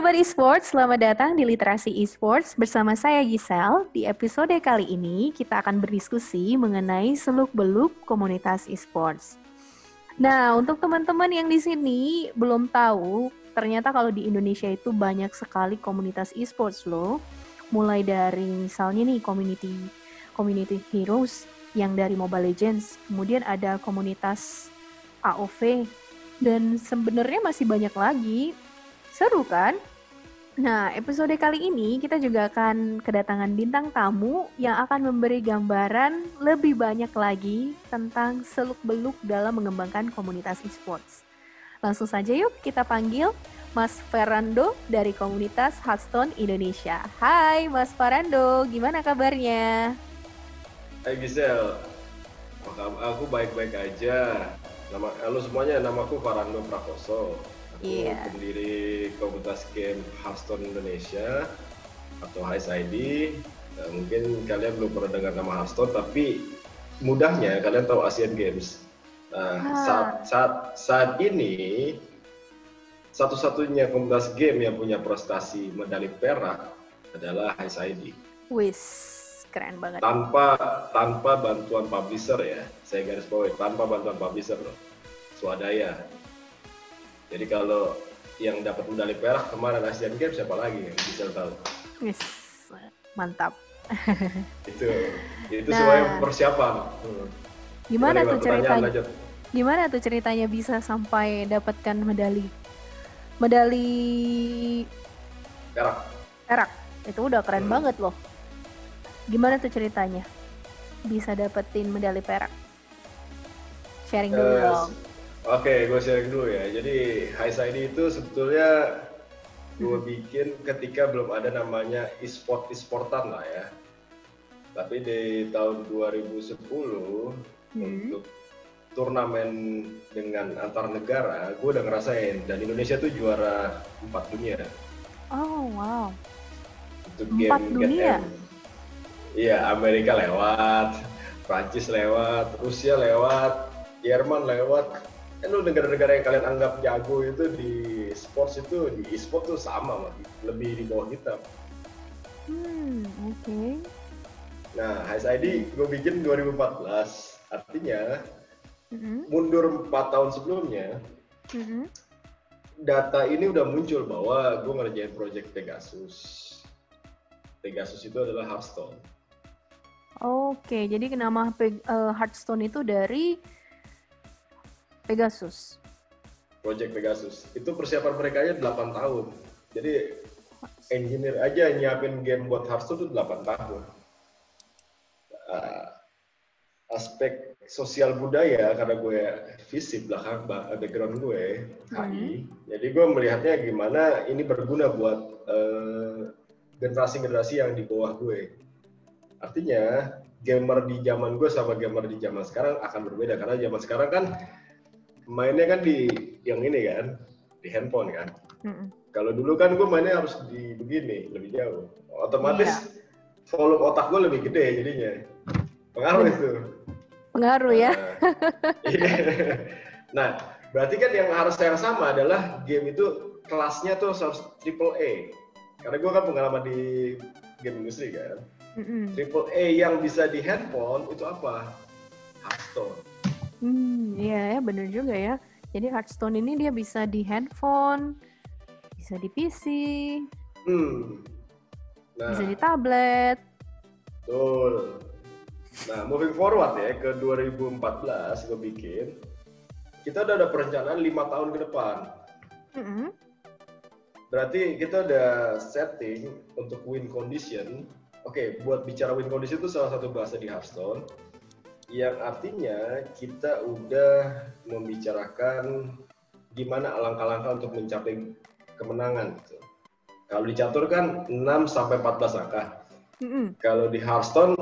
Sobat Esports, selamat datang di Literasi Esports bersama saya Giselle. Di episode kali ini kita akan berdiskusi mengenai seluk-beluk komunitas esports. Nah, untuk teman-teman yang di sini belum tahu, ternyata kalau di Indonesia itu banyak sekali komunitas esports loh. Mulai dari misalnya nih community community heroes yang dari Mobile Legends, kemudian ada komunitas AOV dan sebenarnya masih banyak lagi Seru kan? Nah, episode kali ini kita juga akan kedatangan bintang tamu yang akan memberi gambaran lebih banyak lagi tentang seluk-beluk dalam mengembangkan komunitas esports. Langsung saja yuk kita panggil Mas Ferrando dari komunitas Hearthstone Indonesia. Hai Mas Ferrando, gimana kabarnya? Hai Gisel, aku baik-baik aja. Nama, halo semuanya, namaku Farando Prakoso. Aku yeah. pendiri komunitas game Hearthstone Indonesia atau HSID. Nah, mungkin kalian belum pernah dengar nama Hearthstone, tapi mudahnya kalian tahu Asian Games. Nah, ah. saat, saat, saat ini satu-satunya komunitas game yang punya prestasi medali perak adalah HSID. Wis, keren banget. Tanpa tanpa bantuan publisher ya, saya garis bawahi tanpa bantuan publisher loh, swadaya. Jadi kalau yang dapat medali perak kemarin Asian Games siapa lagi yang bisa tahu? Yes, mantap. itu itu nah, semuanya persiapan. Hmm. Gimana tuh ceritanya? Gimana tuh ceritanya bisa sampai dapatkan medali medali perak? Perak itu udah keren hmm. banget loh. Gimana tuh ceritanya bisa dapetin medali perak? Sharing dulu uh, dong. Oke, gue sharing dulu ya. Jadi High Side itu sebetulnya gue bikin ketika belum ada namanya e-sport e-sportan lah ya. Tapi di tahun 2010 hmm. untuk turnamen dengan antar negara, gue udah ngerasain dan Indonesia tuh juara empat dunia. Oh wow. Untuk empat game dunia. Iya, Amerika lewat, Prancis lewat, Rusia lewat, Jerman lewat, kan negara-negara yang kalian anggap jago itu di sports itu di e-sport tuh sama lebih di bawah kita. Hmm, oke. Okay. Nah, HSID gue bikin 2014, artinya mm-hmm. mundur 4 tahun sebelumnya, mm-hmm. data ini udah muncul bahwa gue ngerjain project Pegasus. Pegasus itu adalah Hearthstone. Oke, jadi nama uh, Hearthstone itu dari Pegasus. Project Pegasus. Itu persiapan mereka aja 8 tahun. Jadi engineer aja nyiapin game buat Hearthstone itu 8 tahun. Uh, aspek sosial budaya karena gue fisik belakang background gue HI. Hmm. Jadi gue melihatnya gimana ini berguna buat generasi generasi-generasi yang di bawah gue. Artinya gamer di zaman gue sama gamer di zaman sekarang akan berbeda karena zaman sekarang kan mainnya kan di yang ini kan di handphone kan. Mm-hmm. kalau dulu kan gue mainnya harus di begini lebih jauh. Otomatis yeah. volume otak gue lebih gede jadinya. Pengaruh itu. Pengaruh ya. Nah, nah berarti kan yang harus yang sama adalah game itu kelasnya tuh harus triple A. Karena gue kan pengalaman di game industri kan. Triple A yang bisa di handphone itu apa? Hearthstone Hmm, iya ya bener juga ya. Jadi Hearthstone ini dia bisa di handphone, bisa di PC, hmm. nah, bisa di tablet. Betul. Nah, moving forward ya ke 2014 gue bikin, kita udah ada perencanaan lima tahun ke depan. Mm -hmm. Berarti kita udah setting untuk win condition. Oke, okay, buat bicara win condition itu salah satu bahasa di Hearthstone yang artinya kita udah membicarakan gimana langkah-langkah untuk mencapai kemenangan gitu. Kalau di catur kan 6 sampai 14 langkah. Mm -hmm. Kalau di Hearthstone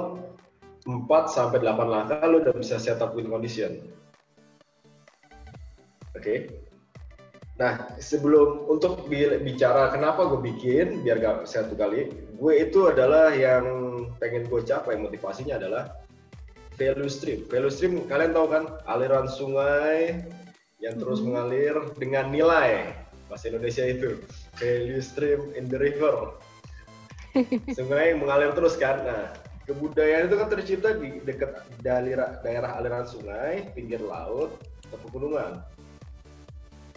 4 sampai 8 langkah lo udah bisa setup win condition. Oke. Okay? Nah, sebelum untuk bicara kenapa gue bikin biar gak satu kali, gue itu adalah yang pengen gue capai motivasinya adalah value stream. Value stream kalian tahu kan aliran sungai yang terus mm -hmm. mengalir dengan nilai bahasa Indonesia itu. value stream in the river. Sungai mengalir terus kan. Nah, kebudayaan itu kan tercipta di dekat daerah, daerah aliran sungai, pinggir laut, atau pegunungan.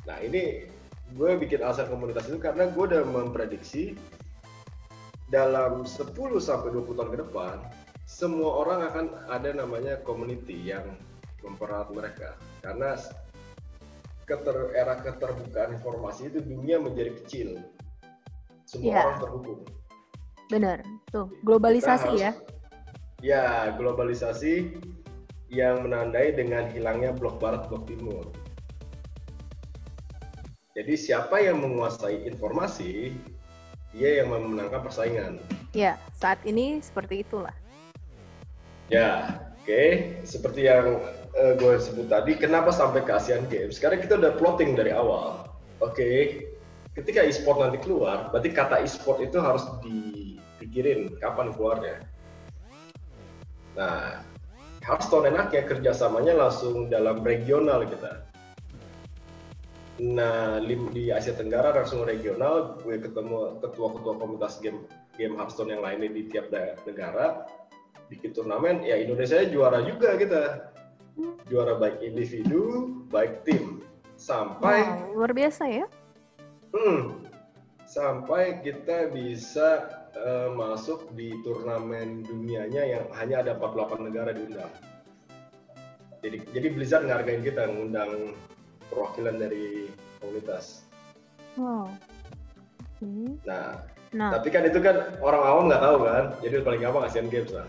Nah, ini gue bikin alasan komunitas itu karena gue udah memprediksi dalam 10 sampai 20 tahun ke depan semua orang akan ada namanya community yang mempererat mereka. Karena keter, era keterbukaan informasi itu dunia menjadi kecil. Semua yeah. orang terhubung. Benar tuh. Globalisasi harus, ya. Ya globalisasi yang menandai dengan hilangnya blok barat blok timur. Jadi siapa yang menguasai informasi dia yang memenangkan persaingan. Ya saat ini seperti itulah Ya, oke. Okay. Seperti yang uh, gue sebut tadi, kenapa sampai ke Asian Games? Karena kita udah plotting dari awal. Oke, okay. ketika e-sport nanti keluar, berarti kata e-sport itu harus dipikirin kapan keluarnya. Nah, Hearthstone enaknya kerjasamanya langsung dalam regional kita. Nah, di Asia Tenggara langsung regional, gue ketemu ketua-ketua komunitas game game Hearthstone yang lainnya di tiap negara, bikin turnamen ya Indonesia juara juga kita. Juara baik individu baik tim. Sampai wow, luar biasa ya. Hmm, sampai kita bisa uh, masuk di turnamen dunianya yang hanya ada 48 negara diundang. Jadi jadi Blizzard ngargain kita ngundang perwakilan dari komunitas. Wow. Hmm. nah Nah. Tapi kan itu kan orang awam nggak tahu kan, jadi paling gampang Asian Games lah.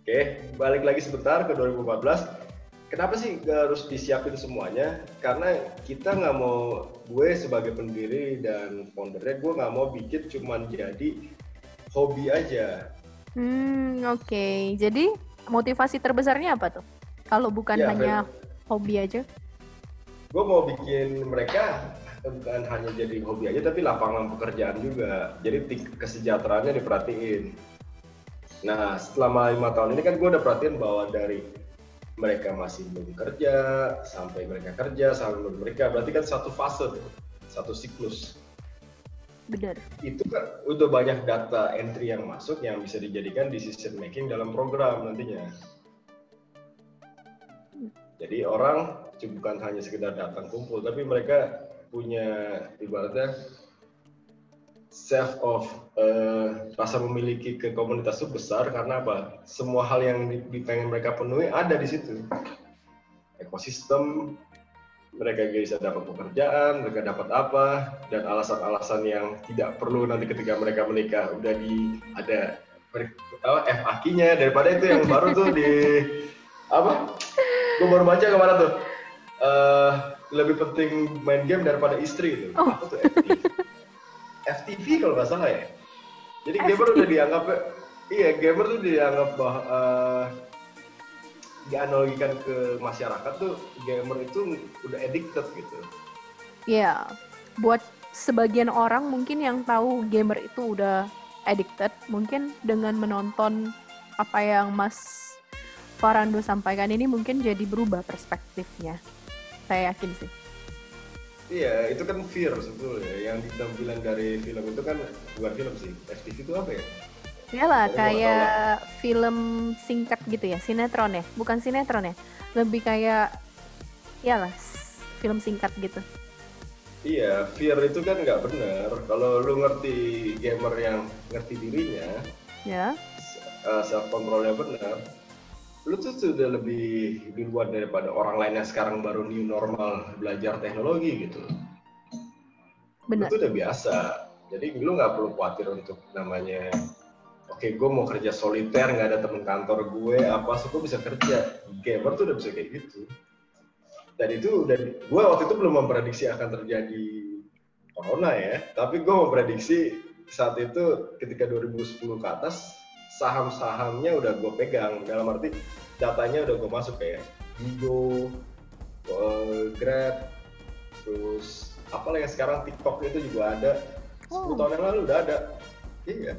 Oke, balik lagi sebentar ke 2014. Kenapa sih gak harus disiapin semuanya? Karena kita nggak mau, gue sebagai pendiri dan foundernya, gue nggak mau bikin cuman jadi hobi aja. Hmm, oke. Okay. Jadi motivasi terbesarnya apa tuh? Kalau bukan ya, hanya hobi aja? Gue mau bikin mereka bukan hanya jadi hobi aja, tapi lapangan pekerjaan juga. Jadi kesejahteraannya diperhatiin Nah, selama lima tahun ini kan gue udah perhatiin bahwa dari mereka masih belum kerja, sampai mereka kerja, sampai belum mereka, berarti kan satu fase tuh, satu siklus. Benar. Itu kan udah banyak data entry yang masuk yang bisa dijadikan decision making dalam program nantinya. Jadi orang bukan hanya sekedar datang kumpul, tapi mereka punya ibaratnya self of uh, rasa memiliki ke komunitas itu besar karena apa? Semua hal yang pengen mereka penuhi ada di situ. Ekosistem, mereka bisa dapat pekerjaan, mereka dapat apa, dan alasan-alasan yang tidak perlu nanti ketika mereka menikah udah di ada apa FAQ-nya daripada itu yang baru tuh di apa? Gue baru baca ke mana tuh? Uh, lebih penting main game daripada istri itu. Oh. Apa tuh? FTV kalau nggak salah ya. Jadi FTV. gamer udah dianggap iya gamer tuh dianggap bah, uh, dianalogikan ke masyarakat tuh gamer itu udah addicted gitu. Iya, buat sebagian orang mungkin yang tahu gamer itu udah addicted, mungkin dengan menonton apa yang Mas Farando sampaikan ini mungkin jadi berubah perspektifnya. Saya yakin sih. Iya, itu kan fear sebetulnya. Yang ditampilan dari film itu kan bukan film sih. FTV itu apa ya? Iyalah, kayak film singkat gitu ya, sinetron ya. Bukan sinetron ya. Lebih kayak, iyalah, film singkat gitu. Iya, fear itu kan nggak benar. Kalau lu ngerti gamer yang ngerti dirinya, ya. Uh, self controlnya benar, lu tuh sudah lebih duluan daripada orang lain yang sekarang baru new normal belajar teknologi gitu. Benar. Itu udah biasa. Jadi lu nggak perlu khawatir untuk namanya, oke okay, gue mau kerja soliter, nggak ada temen kantor gue, apa sih gue bisa kerja. Gamer tuh udah bisa kayak gitu. Dan itu udah, gue waktu itu belum memprediksi akan terjadi corona ya, tapi gue memprediksi saat itu ketika 2010 ke atas saham-sahamnya udah gue pegang dalam arti datanya udah gue masuk kayak Bigo, uh, Grab, terus apa yang sekarang TikTok itu juga ada. Oh. 10 tahun yang lalu udah ada. Iya.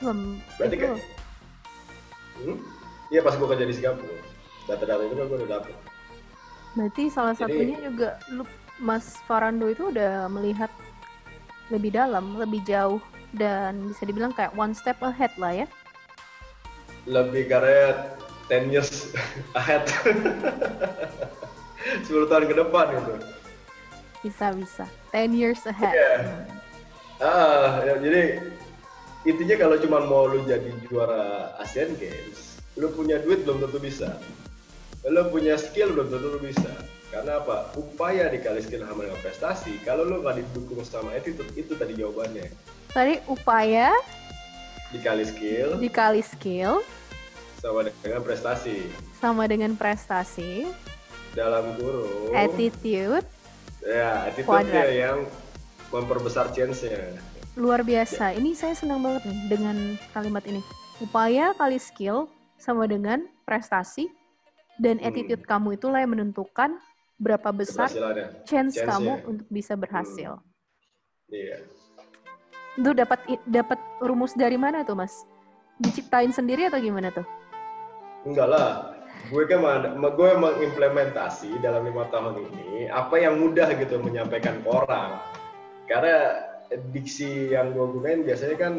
Hmm, Berarti kan? Hmm? Iya pas gue kerja di Singapura. Data-data itu kan gue udah dapet. Berarti salah Jadi, satunya juga lu Mas Farando itu udah melihat lebih dalam, lebih jauh dan bisa dibilang kayak one step ahead lah ya. Lebih karena 10 years ahead. 10 tahun ke depan itu. Bisa bisa. 10 years ahead. Iya. Ah, ya, jadi intinya kalau cuma mau lu jadi juara Asian Games, lu punya duit belum tentu bisa. Lu punya skill belum tentu lu bisa. Karena apa? Upaya dikali skill sama dengan prestasi. Kalau lu nggak didukung sama attitude, itu tadi jawabannya. Tadi upaya Dikali skill dikali skill sama dengan prestasi. sama dengan prestasi, Dalam kurung. attitude Ya, attitude yang memperbesar chance-nya. luar biasa. Ini saya senang banget nih dengan kalimat ini. Upaya kali skill sama dengan prestasi dan Hmm. attitude kamu itulah yang menentukan berapa besar chance Chance-nya. kamu untuk bisa berhasil. Iya. Itu dapat dapat rumus dari mana tuh, Mas? Diciptain sendiri atau gimana tuh? Enggak lah. Gue kan gue mengimplementasi dalam lima tahun ini apa yang mudah gitu menyampaikan ke orang. Karena diksi yang gue gunain biasanya kan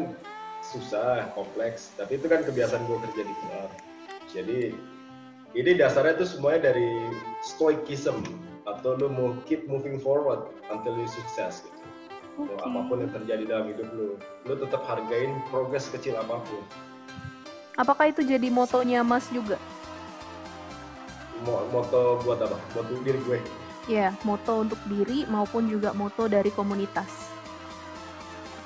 susah, kompleks. Tapi itu kan kebiasaan gue kerja di luar. Jadi ini dasarnya tuh semuanya dari stoicism atau lu mau keep moving forward until you success gitu. Oke. apa pun yang terjadi dalam hidup lu, lu tetap hargain progres kecil apa pun. Apakah itu jadi motonya Mas juga? Mo- moto buat apa? Buat diri gue. Ya, moto untuk diri maupun juga moto dari komunitas.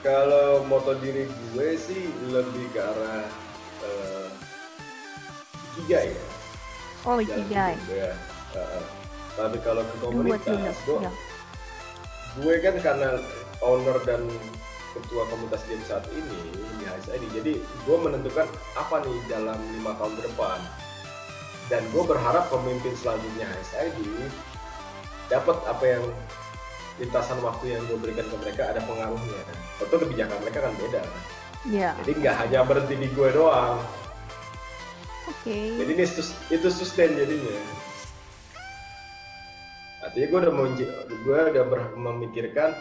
Kalau moto diri gue sih lebih ke arah eh, ikigai ya. Oh, ikigai. gue ya. Heeh. tapi kalau ke komunitas, gue, Ya. gue kan karena owner dan ketua komunitas game saat ini di HSID, jadi gue menentukan apa nih dalam lima tahun ke depan. Dan gue berharap pemimpin selanjutnya HSID dapat apa yang lintasan waktu yang gue berikan ke mereka ada pengaruhnya. Tentu kebijakan mereka kan beda. Ya, Jadi nggak hanya berhenti di gue doang. oke. Jadi ini itu sustain jadinya. Artinya gue udah gue udah memikirkan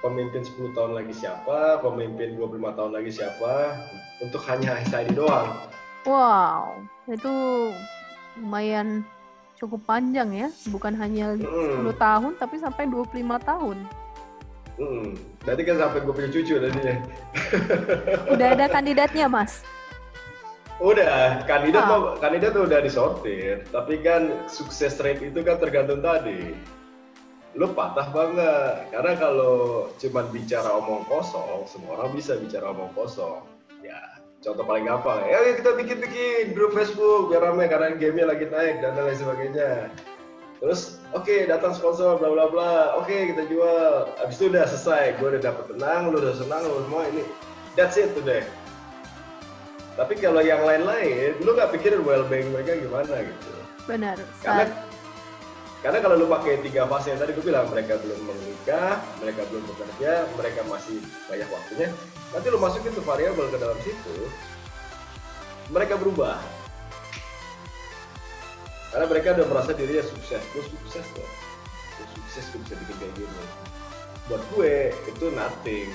pemimpin 10 tahun lagi siapa, pemimpin 25 tahun lagi siapa, untuk hanya HSID doang. Wow, itu lumayan cukup panjang ya. Bukan hanya Hmm. 10 tahun, tapi sampai 25 tahun. Hmm. Nanti kan sampai gue punya cucu nantinya. Udah ada kandidatnya, Mas? Udah, kandidat Ah. kandidat udah disortir, tapi kan sukses rate itu kan tergantung tadi. Lu patah banget, karena kalau cuman bicara omong kosong, semua orang bisa bicara omong kosong. Ya, contoh paling gampang ya, "Ayo kita bikin-bikin grup Facebook biar ramai karena gamenya lagi naik dan lain sebagainya. Terus, oke datang sponsor bla bla bla, oke kita jual. Abis itu udah selesai, gue udah dapet tenang, lu udah senang, lu semua ini, that's it udah. Tapi kalau yang lain-lain, lu nggak pikirin well-being mereka gimana gitu. Benar. Karena karena kalau lu pakai tiga fase yang tadi gue bilang, mereka belum menikah, mereka belum bekerja, mereka masih banyak waktunya. Nanti lu masukin tuh variabel ke dalam situ, mereka berubah. Karena mereka udah merasa dirinya sukses, gue sukses loh, gue sukses gue bisa bikin kayak gini. Buat gue itu nothing.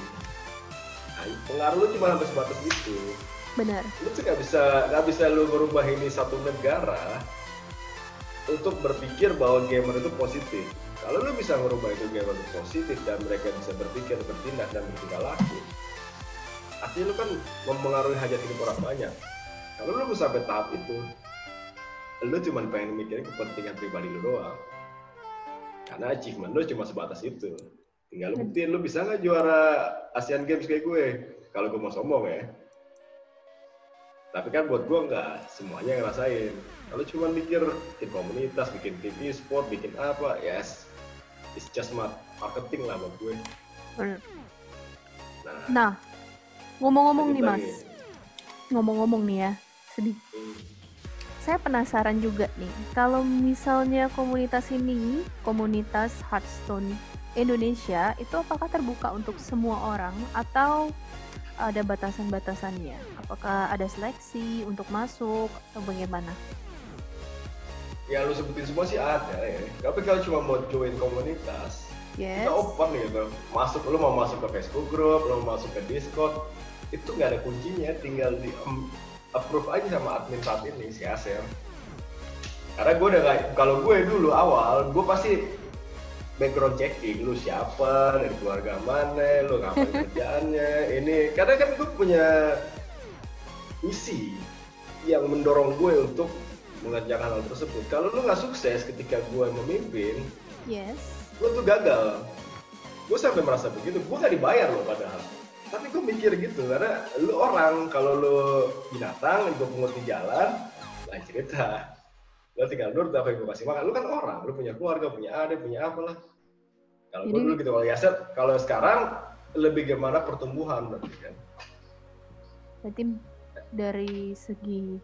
Nah, pengaruh lu cuma sampai sebatas itu benar. lu tuh nggak bisa nggak bisa lu merubah ini satu negara untuk berpikir bahwa gamer itu positif. Kalau lu bisa merubah itu gamer itu positif dan mereka bisa berpikir, bertindak dan bertingkah laku, artinya lu kan mempengaruhi hajat hidup orang banyak. Kalau lu sampai tahap itu, lu cuma pengen mikirin kepentingan pribadi lu doang. Karena achievement lu cuma sebatas itu. Tinggal lu buktiin lu bisa nggak juara Asian Games kayak gue. Kalau gue mau sombong ya. Tapi kan buat gue nggak semuanya ngerasain. Kalau cuma mikir bikin komunitas, bikin TV, sport, bikin apa, yes, it's just ma- marketing lah buat gue. Nah, Nah, ngomong-ngomong nih. Mas. Ngomong-ngomong nih ya, sedih. Hmm, Saya penasaran juga nih, kalau misalnya komunitas ini, komunitas Hearthstone Indonesia, itu apakah terbuka untuk semua orang atau ada batasan-batasannya? Apakah ada seleksi untuk masuk atau bagaimana? Ya lu sebutin semua sih ada ya. Tapi kalau cuma mau join komunitas, Yes. Kita open gitu. Masuk lu mau masuk ke Facebook group, lu mau masuk ke Discord, itu nggak ada kuncinya, tinggal di um, approve aja sama admin saat ini si Asel. Karena gue udah kayak, kalau gue dulu awal, gue pasti background checking, lu siapa, dari keluarga mana, lu ngapain kerjaannya, ini. Karena kan gue punya misi yang mendorong gue untuk mengerjakan hal tersebut. Kalau lu nggak sukses ketika gue memimpin, Yes. gue tuh gagal. Gue sampai merasa begitu, gue gak dibayar loh padahal. Tapi gue mikir gitu, karena lu orang, kalau lu binatang, gue pungut di jalan, lain cerita. Lu tinggal nurut apa yang gue kasih makan. Lu kan orang, lu punya keluarga, punya adik, punya apalah. Kalau gue Jadi- dulu gitu, kalau Yaset, kalau sekarang lebih gimana pertumbuhan berarti kan. Berarti dari segi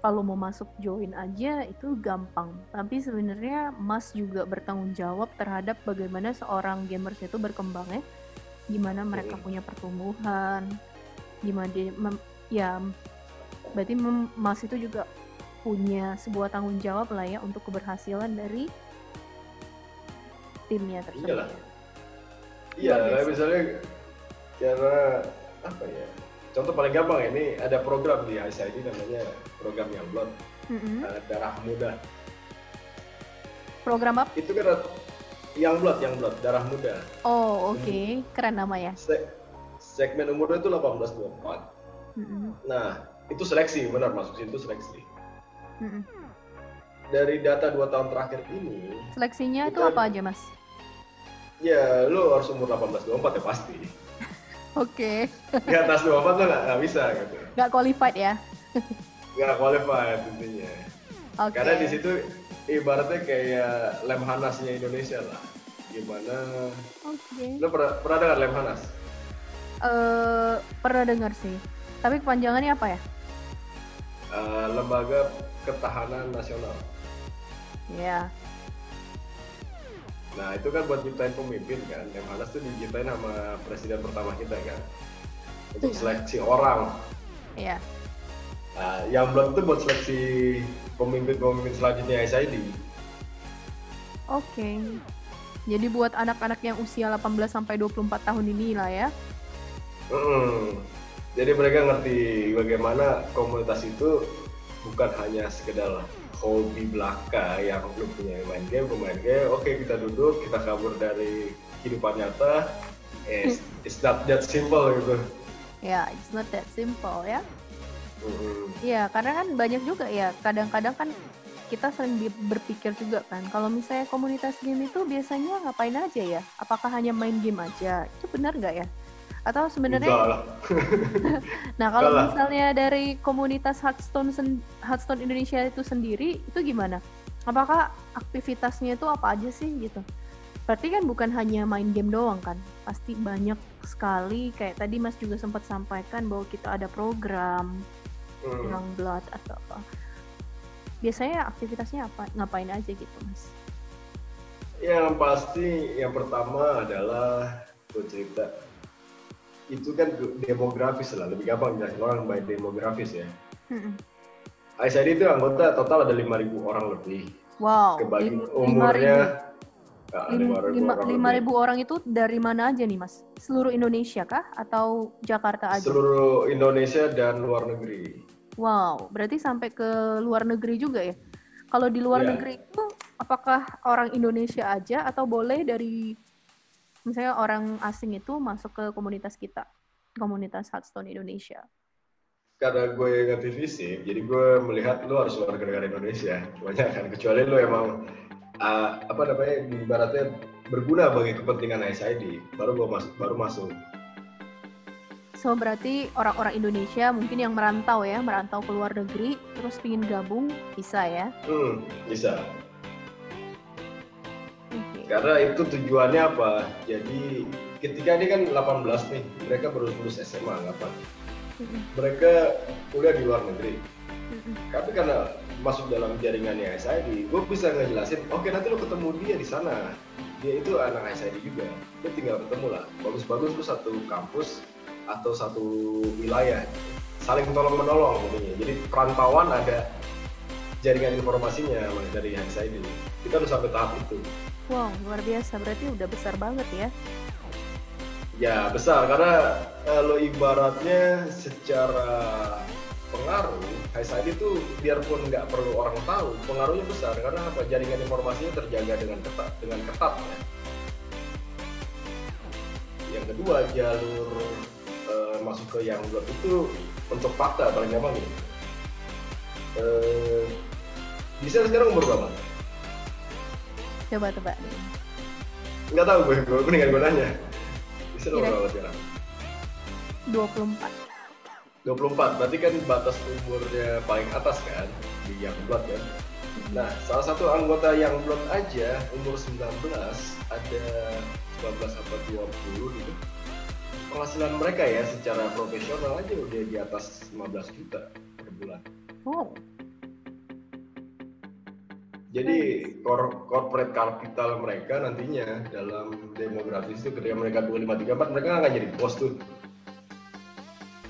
kalau mau masuk join aja itu gampang. Tapi sebenarnya Mas juga bertanggung jawab terhadap bagaimana seorang gamers itu berkembang ya. Gimana mereka Mm. punya pertumbuhan, gimana dia mem- ya berarti Mas itu juga punya sebuah tanggung jawab lah ya untuk keberhasilan dari timnya tersebut. Iyalah. ya. Iya, kayak misalnya karena apa ya? Contoh paling gampang ini ada program di ICID namanya program yang blood Mm-mm. darah muda. Program apa? Itu kan yang blood, yang blood, darah muda. Oh oke, keren nama ya. Se- segmen umurnya itu 18 24. Mm-mm. Nah, itu seleksi, benar masuk situ seleksi. Mm-mm. Dari data dua tahun terakhir ini, Seleksinya itu apa aja mas? ya lo harus umur 18 24 ya pasti. Oke, Di atas 24 lo nggak bisa gitu. nggak qualified ya? Nggak qualified intinya. Oke. Karena di situ ibaratnya kayak Lemhanasnya Indonesia lah. Gimana? Oke. Lo pernah, pernah dengar Lemhanas? Eh, pernah dengar sih. Tapi kepanjangannya apa ya? Eh, Lembaga Ketahanan Nasional. Ya. Nah itu kan buat nyiptain pemimpin kan. Lemhanas tuh diciptain sama presiden pertama kita kan. Untuk Iya. seleksi orang. Ya. Nah, yang belum itu buat seleksi pemimpin-pemimpin selanjutnya SID. Oke. Jadi buat anak-anak yang usia 18 sampai 24 tahun ini lah ya. Mm. Jadi mereka ngerti bagaimana komunitas itu bukan hanya sekedar hobi belaka yang lu punya main game, pemain game, oke kita duduk, kita kabur dari kehidupan nyata, eh, it's not that simple gitu. Ya, it's not that simple ya. Mm. Iya, karena kan banyak juga ya. Kadang-kadang kan kita sering berpikir juga kan, kalau misalnya komunitas game itu biasanya ngapain aja ya? Apakah hanya main game aja? Itu benar nggak ya? Atau sebenarnya. Nah, kalau misalnya dari komunitas Hearthstone Hearthstone Indonesia itu sendiri, itu gimana? Apakah aktivitasnya itu apa aja sih gitu? Berarti kan bukan hanya main game doang kan? Pasti banyak sekali kayak tadi Mas juga sempat sampaikan bahwa kita ada program Mm. yang blood atau apa. Biasanya aktivitasnya apa? Ngapain aja gitu, Mas? Yang pasti yang pertama adalah gue cerita itu kan demografis lah lebih gampang jelasin orang by demografis ya. Mm-mm. ICD itu anggota total ada 5.000 orang lebih. Wow, Kebagi lim- umurnya lima ah, 5.000 lima- orang orang itu dari mana aja nih, Mas? Seluruh Indonesia kah? Atau Jakarta aja? seluruh Indonesia dan luar negeri. Wow, berarti sampai ke luar negeri juga ya? Kalau di luar Iya. negeri itu, apakah orang Indonesia aja atau boleh dari misalnya orang asing itu masuk ke komunitas kita, komunitas Hearthstone Indonesia? Karena gue ngerti fisik, jadi gue melihat lu harus warga negara Indonesia. Banyak kan, kecuali lu emang ah, apa namanya, ibaratnya berguna bagi kepentingan ICD, baru gue masuk, baru masuk. So berarti orang-orang Indonesia mungkin yang merantau ya, merantau ke luar negeri, terus pingin gabung bisa ya? Hmm, bisa. Karena itu tujuannya apa? Jadi ketika dia kan 18 nih, mereka baru lulus SMA, apa? Mereka kuliah di luar negeri. Tapi karena masuk dalam jaringannya SID, gue bisa ngejelasin, oke nanti lo ketemu dia di sana. Dia itu anak SID juga. Lo tinggal ketemu lah. Bagus-bagus lo satu kampus atau satu wilayah. Saling tolong menolong intinya. Jadi perantauan ada jaringan informasinya dari SID. Kita udah sampai tahap itu. Wow, luar biasa. Berarti udah besar banget ya. Ya besar karena kalau ibaratnya secara pengaruh HSID itu biarpun nggak perlu orang tahu pengaruhnya besar karena apa jaringan informasinya terjaga dengan ketat dengan ketat ya. Yang kedua jalur uh, masuk ke yang blog itu untuk fakta paling gampang. Uh, bisa sekarang umur berapa? Coba tebak. Nggak tahu gue, gue mendingan gue nanya. Bisa umur berapa sekarang? 24. 24, berarti kan batas umurnya paling atas kan di yang blood kan. Nah, salah satu anggota yang blood aja umur 19 ada 19 atau 20 gitu. Penghasilan mereka ya secara profesional aja udah di atas 15 juta per bulan. Oh. Jadi corporate capital mereka nantinya dalam demografis itu ketika mereka 25 34 mereka nggak jadi bos tuh.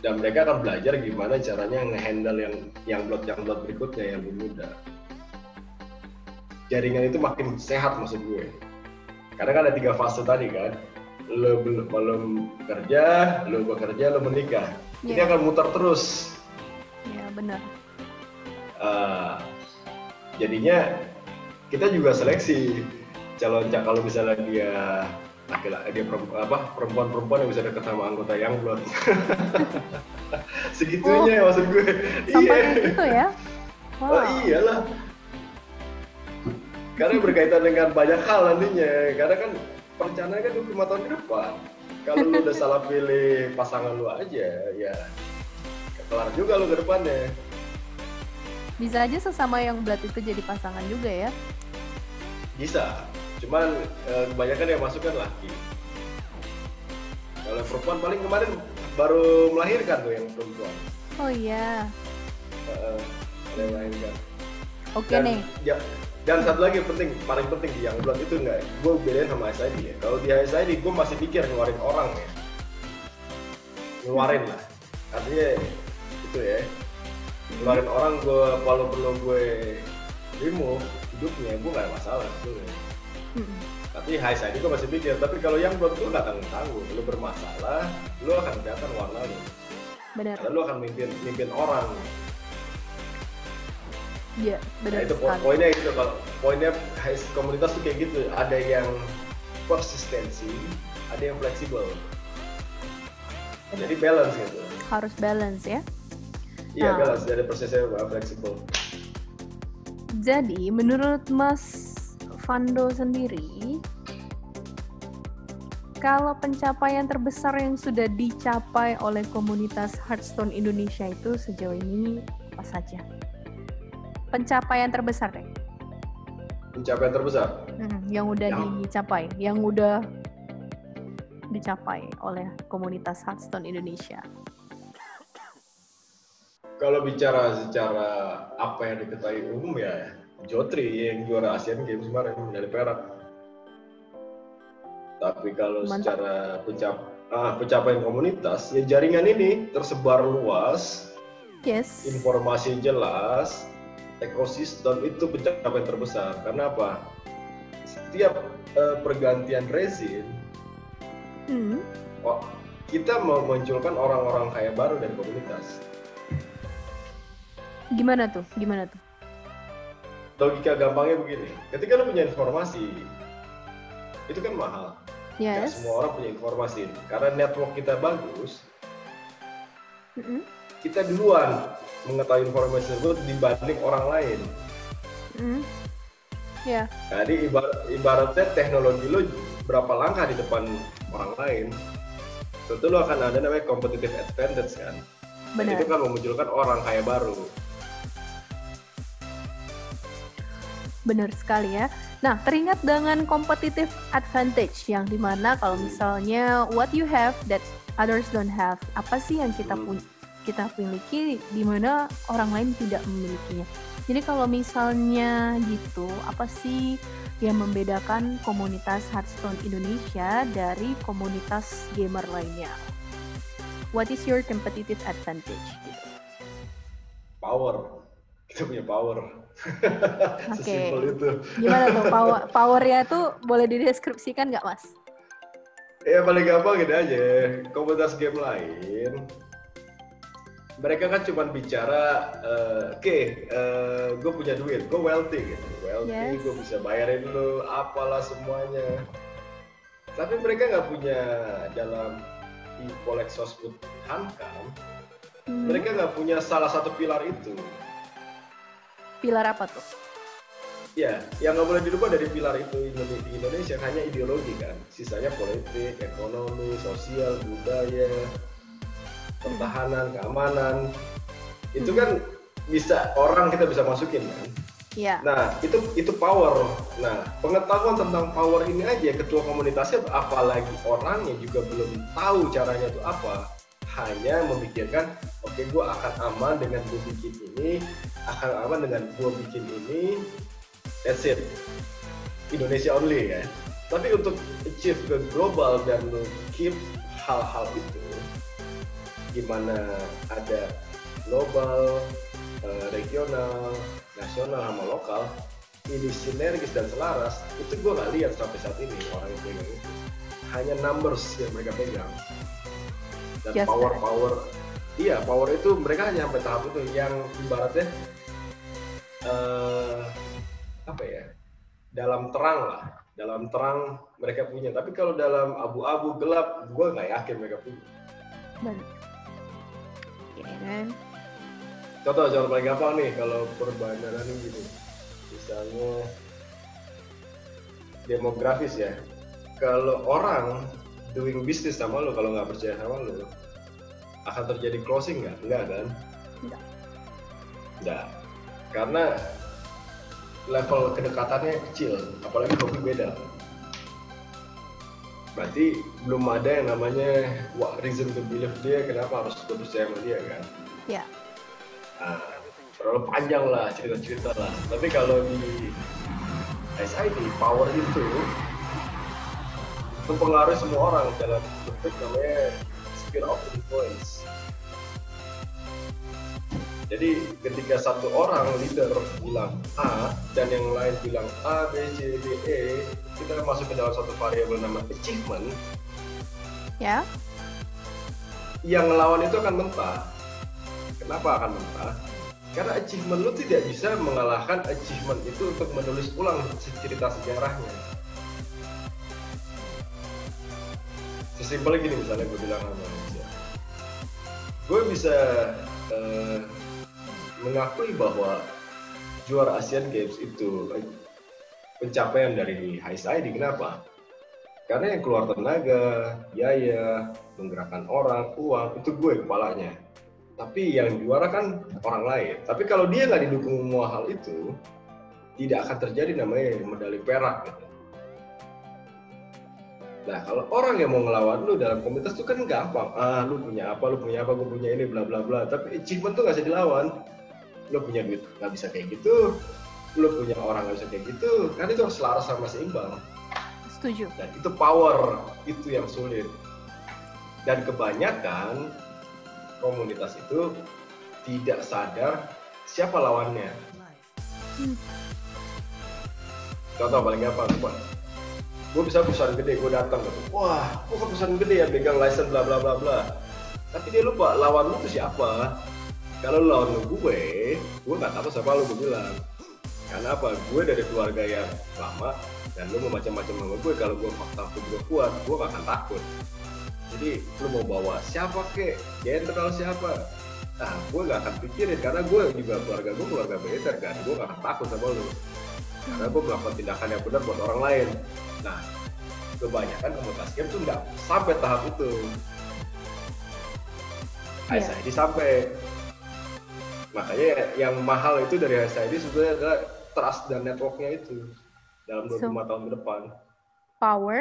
Dan mereka akan belajar gimana caranya ngehandle yang yang blot yang blot berikutnya yang lebih muda. Jaringan itu makin sehat maksud gue. Karena kan ada tiga fase tadi kan. Lo belum belum bekerja lo bekerja lo menikah. Yeah. ini iya. akan muter terus. Ya yeah, benar. Uh, jadinya kita juga seleksi calon kalau misalnya dia laki-laki dia perempuan apa perempuan-perempuan yang bisa deket sama anggota yang belum segitunya oh, maksud gue. sampai iya. gitu ya? Wow. oh iyalah. Karena berkaitan dengan banyak hal nantinya karena kan perencanaan kan 25 tahun ke depan. Kalau lu udah salah pilih pasangan lu aja ya kelar juga lu ke depannya bisa aja sesama yang berat itu jadi pasangan juga ya. Bisa. Cuman eh, kebanyakan yang masuk kan laki. Kalau perempuan paling kemarin baru melahirkan tuh yang perempuan. Oh iya. Uh, yang melahirkan. Oke okay, nih. ya, dan satu lagi penting paling penting di yang bulan itu enggak gue bedain sama SID ya. Kalau di SID gue masih pikir ngeluarin orang ya. Ngeluarin lah. Artinya itu ya ngeluarin orang gue kalau perlu gue remove hidupnya gue gak ada masalah tuh ya Hmm. Tapi high side itu masih pikir. Tapi kalau yang buat lu nggak tanggung tanggung, lu bermasalah, lu akan kelihatan warna lu. Benar. Karena lu akan mimpin mimpin orang. Iya, benar. Nah, itu po poinnya gitu kalau poinnya high komunitas tuh kayak gitu. Ada yang konsistensi, ada yang fleksibel. Jadi balance gitu. Harus balance ya. Iya, nah. balance dari prosesnya fleksibel. Jadi, menurut Mas Fando sendiri, kalau pencapaian terbesar yang sudah dicapai oleh komunitas Hearthstone Indonesia itu sejauh ini apa saja? Pencapaian terbesar deh. Pencapaian terbesar? Hmm, yang udah yang... dicapai, yang udah dicapai oleh komunitas Hearthstone Indonesia. Kalau bicara secara apa yang diketahui umum ya Jotri yang juara Asian Games kemarin dari perak. Tapi kalau Mantap. secara pencap ah, pencapaian komunitas, ya jaringan ini tersebar luas, yes. informasi jelas, ekosistem itu pencapaian terbesar. Karena apa? Setiap uh, pergantian rezim, hmm. oh, kita memunculkan orang-orang kaya baru dari komunitas. Gimana tuh? Gimana tuh? logika gampangnya begini ketika lo punya informasi itu kan mahal yes. Gak semua orang punya informasi karena network kita bagus mm -hmm. kita duluan mengetahui informasi tersebut dibanding orang lain mm -hmm. yeah. jadi ibarat, ibaratnya teknologi lo berapa langkah di depan orang lain tentu lo akan ada namanya competitive advantage kan Benar. Dan itu kan memunculkan orang kaya baru Benar sekali ya. Nah, teringat dengan competitive advantage yang di mana kalau misalnya what you have that others don't have, apa sih yang kita punya kita miliki di mana orang lain tidak memilikinya. Jadi kalau misalnya gitu, apa sih yang membedakan komunitas Hearthstone Indonesia dari komunitas gamer lainnya? What is your competitive advantage? Power kita punya power. Oke. Sesimpel itu. Gimana tuh power powernya tuh boleh dideskripsikan nggak mas? Ya paling gampang gini aja, komunitas game lain, mereka kan cuma bicara, eh, oke, okay, gue punya duit, gue wealthy gitu, wealthy, Yes. gue bisa bayarin lu apalah semuanya. Tapi mereka nggak punya dalam di Polexos put Hankam, Hmm, mereka nggak punya salah satu pilar itu. Pilar apa tuh? Ya, yang nggak boleh dirubah dari pilar itu di Indonesia hanya ideologi kan. Sisanya politik, ekonomi, sosial, budaya, pertahanan, keamanan. Itu kan bisa orang kita bisa masukin kan. Iya. Nah, itu itu power. Nah, pengetahuan tentang power ini aja ketua komunitasnya apalagi orang yang juga belum tahu caranya itu apa. Hanya memikirkan, oke gue akan aman dengan gue bikin ini, akan aman dengan gue bikin ini, that's it. Indonesia only ya. Tapi untuk achieve ke global dan keep hal-hal itu, gimana ada global, eh, regional, nasional sama lokal ini sinergis dan selaras itu gue nggak lihat sampai saat ini orang yang pegang itu hanya numbers yang mereka pegang dan Just power power iya power itu mereka hanya sampai tahap itu yang ibaratnya eh apa ya dalam terang lah dalam terang mereka punya tapi kalau dalam abu-abu gelap gue nggak yakin mereka punya Benar. Oke. Contoh contoh paling gampang nih kalau perbandingan ini gini. Misalnya demografis ya. Kalau orang doing business sama lo kalau nggak percaya sama lo akan terjadi closing nggak? Nggak kan? Nggak. Nggak. Karena level kedekatannya kecil, apalagi hobi beda. Berarti belum ada yang namanya wah, reason to believe dia kenapa harus percaya sama dia kan? Ya. Nah, terlalu panjang lah cerita-cerita lah. Tapi kalau di SID, power itu mempengaruhi semua orang dalam bentuk namanya sphere of influence. Jadi ketika satu orang leader bilang A dan yang lain bilang A, B, C, D, E, kita masuk ke dalam satu variabel nama achievement, Ya. yang ngelawan itu akan mentah. Kenapa akan mentah? Karena achievement lu tidak bisa mengalahkan achievement itu untuk menulis ulang cerita sejarahnya. Sesimpel gini misalnya gue bilang sama. Gue bisa eh, mengakui bahwa juara Asian Games itu pencapaian dari HSID. Kenapa? Karena yang keluar tenaga, biaya, menggerakkan orang, uang, itu gue kepalanya. Tapi yang juara kan orang lain. Tapi kalau dia nggak didukung semua hal itu, tidak akan terjadi namanya medali perak gitu. Nah, kalau orang yang mau ngelawan lu dalam komunitas itu kan gampang. Ah, lu punya apa, lu punya apa, gue punya ini, bla bla bla. Tapi achievement tuh nggak bisa dilawan. Lu punya duit nggak bisa kayak gitu. Lu punya orang nggak bisa kayak gitu. Kan itu harus selaras sama seimbang. Setuju. Dan itu power, itu yang sulit. Dan kebanyakan komunitas itu tidak sadar siapa lawannya. Hmm. Contoh paling gampang, Pak. Gue bisa perusahaan gede, gue datang gitu. Wah, gue ke perusahaan gede ya, pegang license bla bla bla bla. Tapi dia lupa lawan lu tuh siapa. Kalau lawan lu gue, gue nggak tahu siapa lu gue bilang. Karena apa? Gue dari keluarga yang lama dan lu mau macam-macam sama gue. Kalau gue fakta aku juga kuat, gue gak akan takut. Jadi lu mau bawa siapa kek, jenderal siapa? Nah, gue gak akan pikirin karena gue juga keluarga gue keluarga militer kan, gue gak akan takut sama lu. Karena gue melakukan tindakan yang benar buat orang lain. Nah, kebanyakan komunitas game tuh nggak sampai tahap itu. Iya. SID sampai. Makanya yang mahal itu dari SID sebenarnya adalah trust dan networknya itu dalam 25 So- tahun ke depan. Power,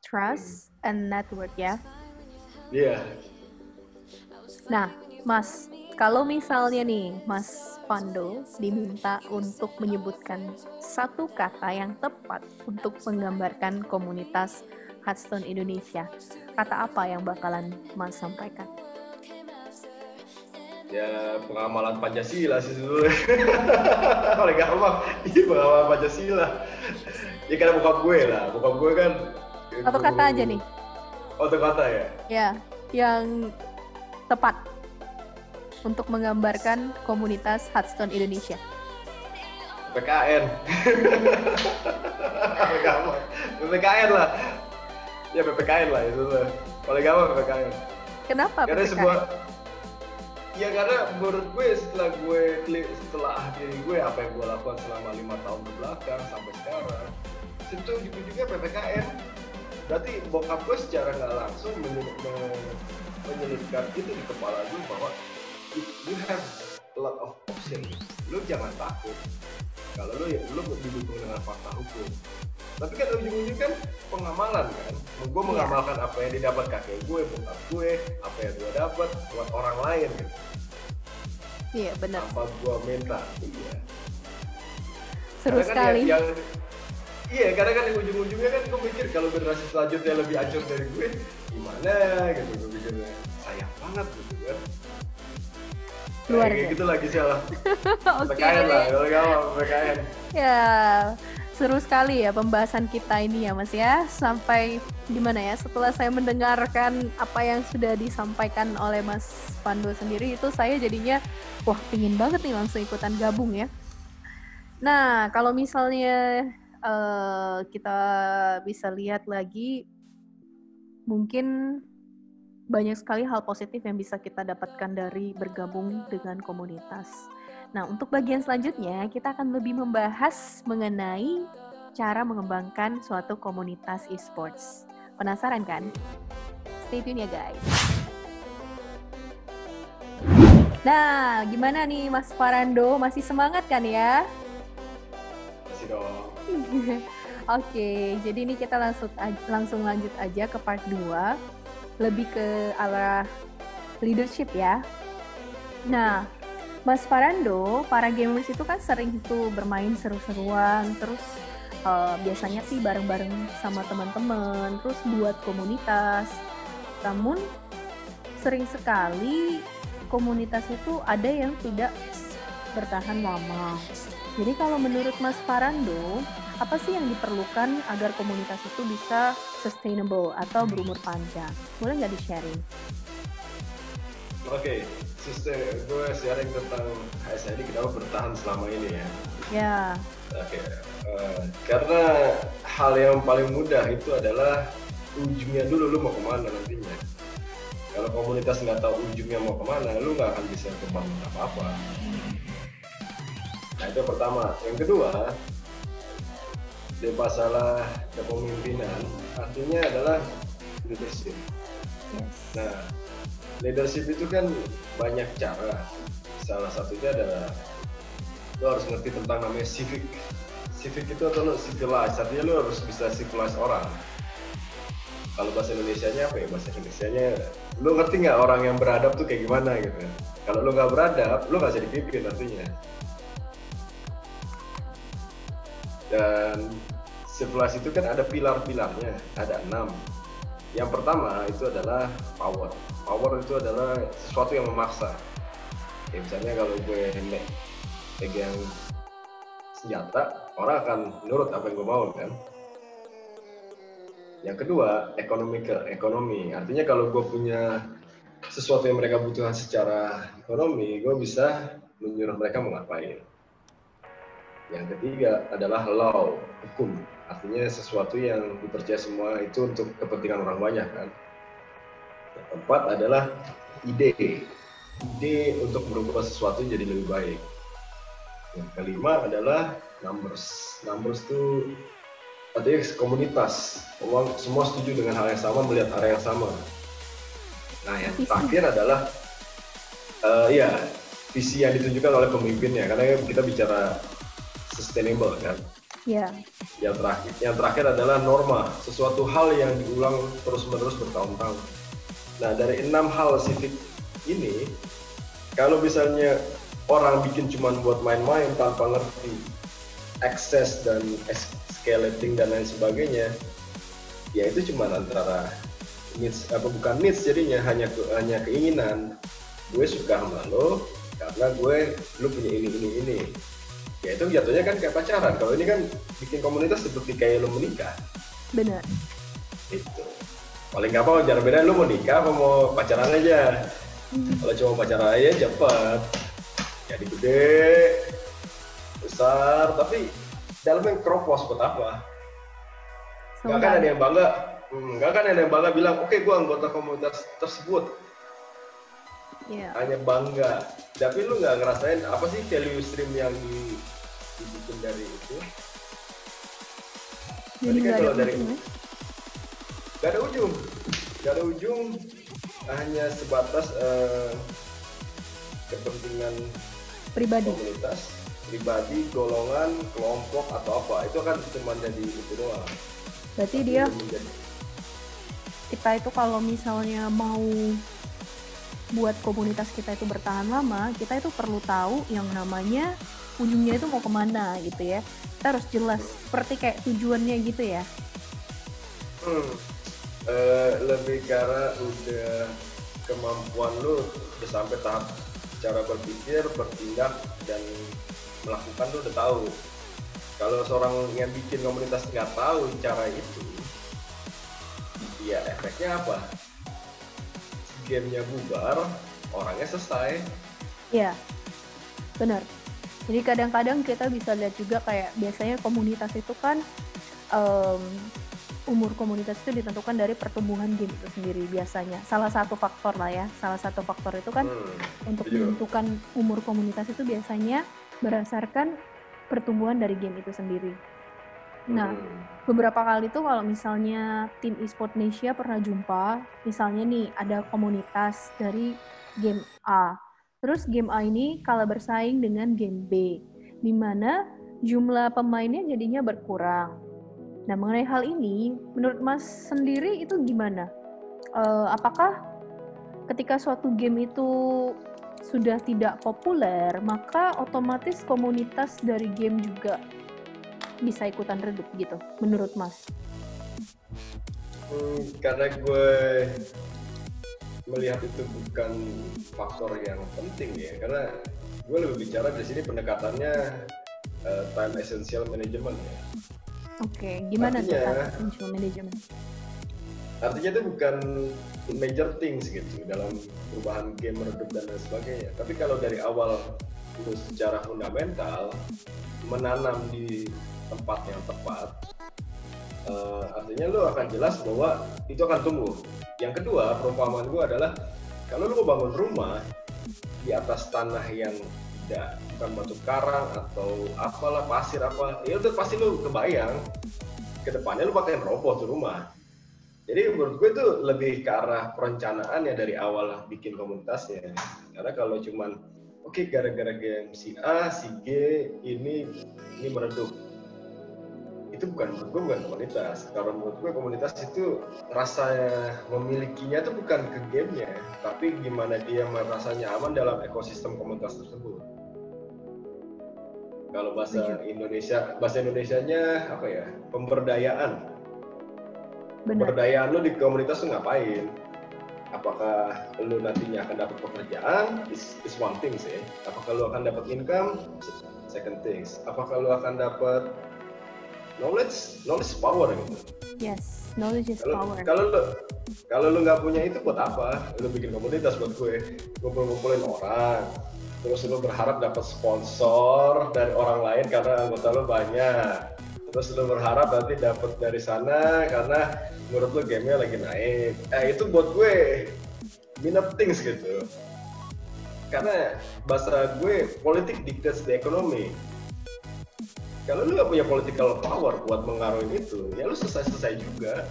trust, and network ya. Iya. Nah, Mas, kalau misalnya nih Mas Pando diminta untuk menyebutkan satu kata yang tepat untuk menggambarkan komunitas Hearthstone Indonesia, kata apa yang bakalan Mas sampaikan? Ya pengamalan Pancasila sih dulu paling gampang ini pengamalan Pancasila. Ya karena bokap gue lah. Bokap gue kan satu kata aja nih. Oh satu kata ya? Ya yang tepat untuk menggambarkan komunitas Hearthstone Indonesia. PKN PPKN lah. Ya PPKN lah itu lah. Paling gampang PPKN kenapa karena PPKN? sebuah ya karena menurut gue setelah gue setelah diri gue apa yang gue lakukan selama lima tahun ke belakang sampai sekarang itu ujung-ujungnya ppkm berarti bokap gue secara nggak langsung menyelipkan itu di kepala gue bahwa you, have lot of option lu jangan takut. Kalau lu ya lu didukung dengan fakta hukum. Tapi kan ujung-ujung kan pengamalan kan? Gue mengamalkan apa yang didapat kakek gue bokap gue apa yang gue dapat buat orang lain gitu. Iya benar. Apa gue minta? Iya. Seru karena sekali. kan yang, yang, iya karena kan ujung-ujungnya kan gue mikir kalau generasi selanjutnya lebih ancur dari gue gimana gitu gue pikirnya sayang banget gitu kan luar kayak biasa gitu lagi salah oke. PKN lah kalau gak PKN ya seru sekali ya pembahasan kita ini ya mas ya. Sampai gimana ya setelah saya mendengarkan apa yang sudah disampaikan oleh mas Pando sendiri itu saya jadinya wah pingin banget nih langsung ikutan gabung ya. Nah kalau misalnya uh, kita bisa lihat lagi mungkin banyak sekali hal positif yang bisa kita dapatkan dari bergabung dengan komunitas. Nah, untuk bagian selanjutnya, kita akan lebih membahas mengenai cara mengembangkan suatu komunitas e-sports. Penasaran kan? Stay tune ya guys. Nah, gimana nih Mas Farando? Masih semangat kan ya? Masih dong. Oke, jadi ini kita langsung langsung lanjut aja ke part 2 lebih ke arah leadership ya. Nah, Mas Farando, para gamers itu kan sering tuh bermain seru-seruan, terus uh, biasanya sih bareng-bareng sama teman-teman, terus buat komunitas. Namun sering sekali komunitas itu ada yang tidak bertahan lama. Jadi kalau menurut Mas Farando, apa sih yang diperlukan agar komunitas itu bisa sustainable atau berumur panjang? Boleh nggak di-sharing? Oke, okay. gue sharing tentang HSID kenapa bertahan selama ini ya. Ya. Oke, okay. uh, karena hal yang paling mudah itu adalah ujungnya dulu lu mau ke mana nantinya. Kalau komunitas nggak tahu ujungnya mau ke mana, lu nggak akan bisa ke mana apa-apa. Nah itu pertama. Yang kedua, di masalah kepemimpinan artinya adalah leadership. Yes. Nah, leadership itu kan banyak cara. Salah satunya adalah lo harus ngerti tentang namanya civic. Civic itu atau lo civilize, artinya lo harus bisa civilize orang. Kalau bahasa Indonesia-nya apa ya? Bahasa Indonesia-nya, lo ngerti nggak orang yang beradab tuh kayak gimana gitu? Kalau lo nggak beradab, lo nggak bisa dipimpin artinya. Dan civilized itu kan ada pilar-pilarnya, ada enam. Yang pertama itu adalah power. Power itu adalah sesuatu yang memaksa. Ya, misalnya kalau gue pegang senjata, orang akan nurut apa yang gue mau kan. Yang kedua, economical, ekonomi. Artinya kalau gue punya sesuatu yang mereka butuhkan secara ekonomi, gue bisa menyuruh mereka mau ngapain. Yang ketiga adalah law, hukum. Artinya sesuatu yang dipercaya semua itu untuk kepentingan orang banyak kan. Yang keempat adalah ide. Ide untuk merubah sesuatu jadi lebih baik. Yang kelima adalah numbers. Numbers itu artinya komunitas. Semua, semua setuju dengan hal yang sama, melihat arah yang sama. Nah, yang terakhir adalah uh, ya visi yang ditunjukkan oleh pemimpinnya. Karena kita bicara sustainable kan. Iya. Yang terakhir, yang terakhir adalah norma, sesuatu hal yang diulang terus-menerus bertahun-tahun. Nah, dari enam hal civic ini, kalau misalnya orang bikin cuma buat main-main tanpa ngerti access dan escalating dan lain sebagainya, ya itu cuma antara needs apa bukan needs jadinya hanya ke, hanya keinginan gue suka sama lo karena gue lu punya ini ini ini ya itu jatuhnya kan kayak pacaran. Kalau ini kan bikin komunitas seperti kayak lo menikah. Benar. Itu paling gampang cara beda lu mau nikah apa mau pacaran aja? Hmm. kalau cuma pacaran aja cepet. Jadi gede besar tapi dalamnya keropos buat apa? Nggak kan ada yang bangga. Hmm, nggak kan ada yang bangga bilang oke okay, gue anggota komunitas tersebut yeah. hanya bangga. Tapi lu nggak ngerasain apa sih value stream yang di, dibikin dari itu? Jadi kan kalau dari ya? nggak ada ujung. Nggak ada ujung. Hanya sebatas uh, kepentingan pribadi. komunitas pribadi golongan kelompok atau apa. Itu kan cuma jadi itu doang. Berarti dia kita itu kalau misalnya mau buat komunitas kita itu bertahan lama kita itu perlu tahu yang namanya ujungnya itu mau ke mana gitu ya. Kita harus jelas seperti kayak tujuannya gitu ya. Hmm. uh, lebih karena udah kemampuan lu udah sampai tahap cara berpikir bertindak dan melakukan lu udah tahu. Kalau seorang yang bikin komunitas nggak tahu cara itu ya efeknya apa gamenya bubar orangnya selesai iya benar jadi kadang-kadang kita bisa lihat juga kayak biasanya komunitas itu kan um, umur komunitas itu ditentukan dari pertumbuhan game itu sendiri biasanya salah satu faktor lah ya salah satu faktor itu kan hmm, untuk iya. menentukan umur komunitas itu biasanya berdasarkan pertumbuhan dari game itu sendiri. Nah, hmm. beberapa kali tuh kalau misalnya tim eSport Indonesia pernah jumpa, misalnya nih ada komunitas dari game A. Terus game A ini kalah bersaing dengan game B, di mana jumlah pemainnya jadinya berkurang. Nah, mengenai hal ini, menurut Mas sendiri itu gimana? Uh, apakah ketika suatu game itu sudah tidak populer, maka otomatis komunitas dari game juga bisa ikutan redup gitu, menurut Mas? Hmm, karena gue melihat itu bukan faktor yang penting ya, karena gue lebih bicara di sini pendekatannya uh, time essential management ya. Oke, okay. gimana Artinya, tuh time essential management? Artinya itu bukan major things gitu dalam perubahan game meredup dan lain sebagainya. Tapi kalau dari awal itu secara fundamental menanam di tempat yang tepat, uh, artinya lo akan jelas bahwa itu akan tumbuh. Yang kedua, perumpamaan gue adalah kalau lo mau bangun rumah di atas tanah yang tidak bukan batu karang atau apalah pasir apa, ya udah pasti lo kebayang ke depannya lo pakai roboh tuh rumah jadi menurut gue itu lebih ke arah perencanaan ya dari awal bikin komunitasnya. Karena kalau cuman oke gara-gara game si A, si G ini ini meredup. Itu bukan menurut gue bukan komunitas. Kalau menurut gue komunitas itu rasa memilikinya itu bukan ke gamenya, tapi gimana dia merasa nyaman dalam ekosistem komunitas tersebut. Kalau bahasa Indonesia, bahasa Indonesianya apa ya? Pemberdayaan Bener. Pemberdayaan lu di komunitas tuh ngapain? Apakah lu nantinya akan dapat pekerjaan? Is, is one thing sih. Apakah lu akan dapat income? Second things. Apakah lu akan dapat knowledge? Knowledge power gitu. Yes, knowledge is kalo, power. Kalau lu kalau lu nggak punya itu buat apa? Lu bikin komunitas buat gue, ngumpul-ngumpulin orang, terus lu berharap dapat sponsor dari orang lain karena anggota lu banyak terus lu berharap nanti dapat dari sana karena menurut lu gamenya lagi naik eh itu buat gue minute things gitu karena bahasa gue politik dictates the economy kalau lu gak punya political power buat mengaruhi itu ya lu selesai-selesai juga.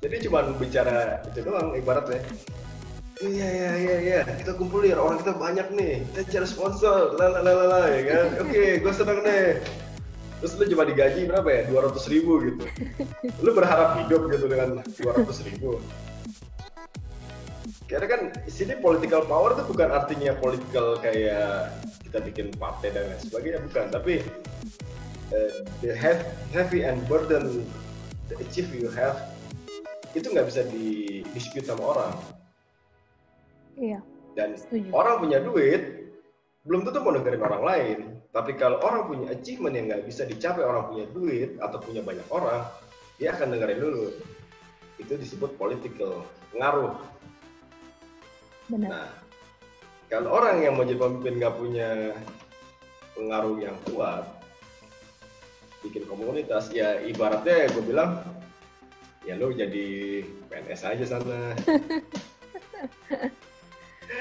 Jadi cuma bicara itu doang ibaratnya. Iya iya iya iya. Kita kumpulin orang kita banyak nih. Kita cari sponsor lalalala ya kan? Oke okay, gue seneng nih. Terus lu cuma digaji berapa ya? dua ratus ribu gitu. Lu berharap hidup gitu dengan dua ratus ribu karena kan sini political power itu bukan artinya political kayak kita bikin partai dan lain sebagainya bukan tapi uh, the heavy and burden the achieve you have itu nggak bisa di dispute sama orang Iya. Dan Setuju. orang punya duit, belum tentu mau dengerin orang lain. Tapi kalau orang punya achievement yang nggak bisa dicapai orang punya duit atau punya banyak orang, dia akan dengerin dulu. Itu disebut political, pengaruh. Benar. Nah, kalau orang yang mau jadi pemimpin nggak punya pengaruh yang kuat, bikin komunitas, ya ibaratnya gue bilang, ya lu jadi PNS aja sana.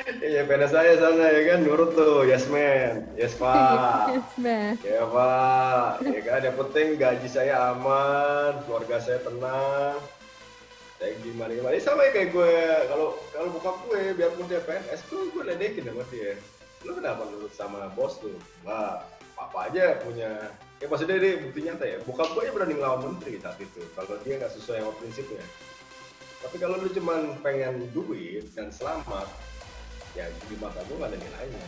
Iya PNS aja sana ya kan, nurut tuh, yes man, yes pak. Yes, man. Ya pak, ya kan yang penting gaji saya aman, keluarga saya tenang. Saya gimana gimana, sama ya kayak gue, kalau kalau bokap gue biarpun dia PNS, gue gue ledekin sama dia. Lu kenapa nurut sama bos tuh? Wah, apa aja punya, ya maksudnya dia bukti nyata ya. Bokap gue berani ngelawan menteri saat itu, kalau dia nggak sesuai sama prinsipnya. Tapi kalau lu cuman pengen duit dan selamat, ya di mata gue nggak ada nilainya.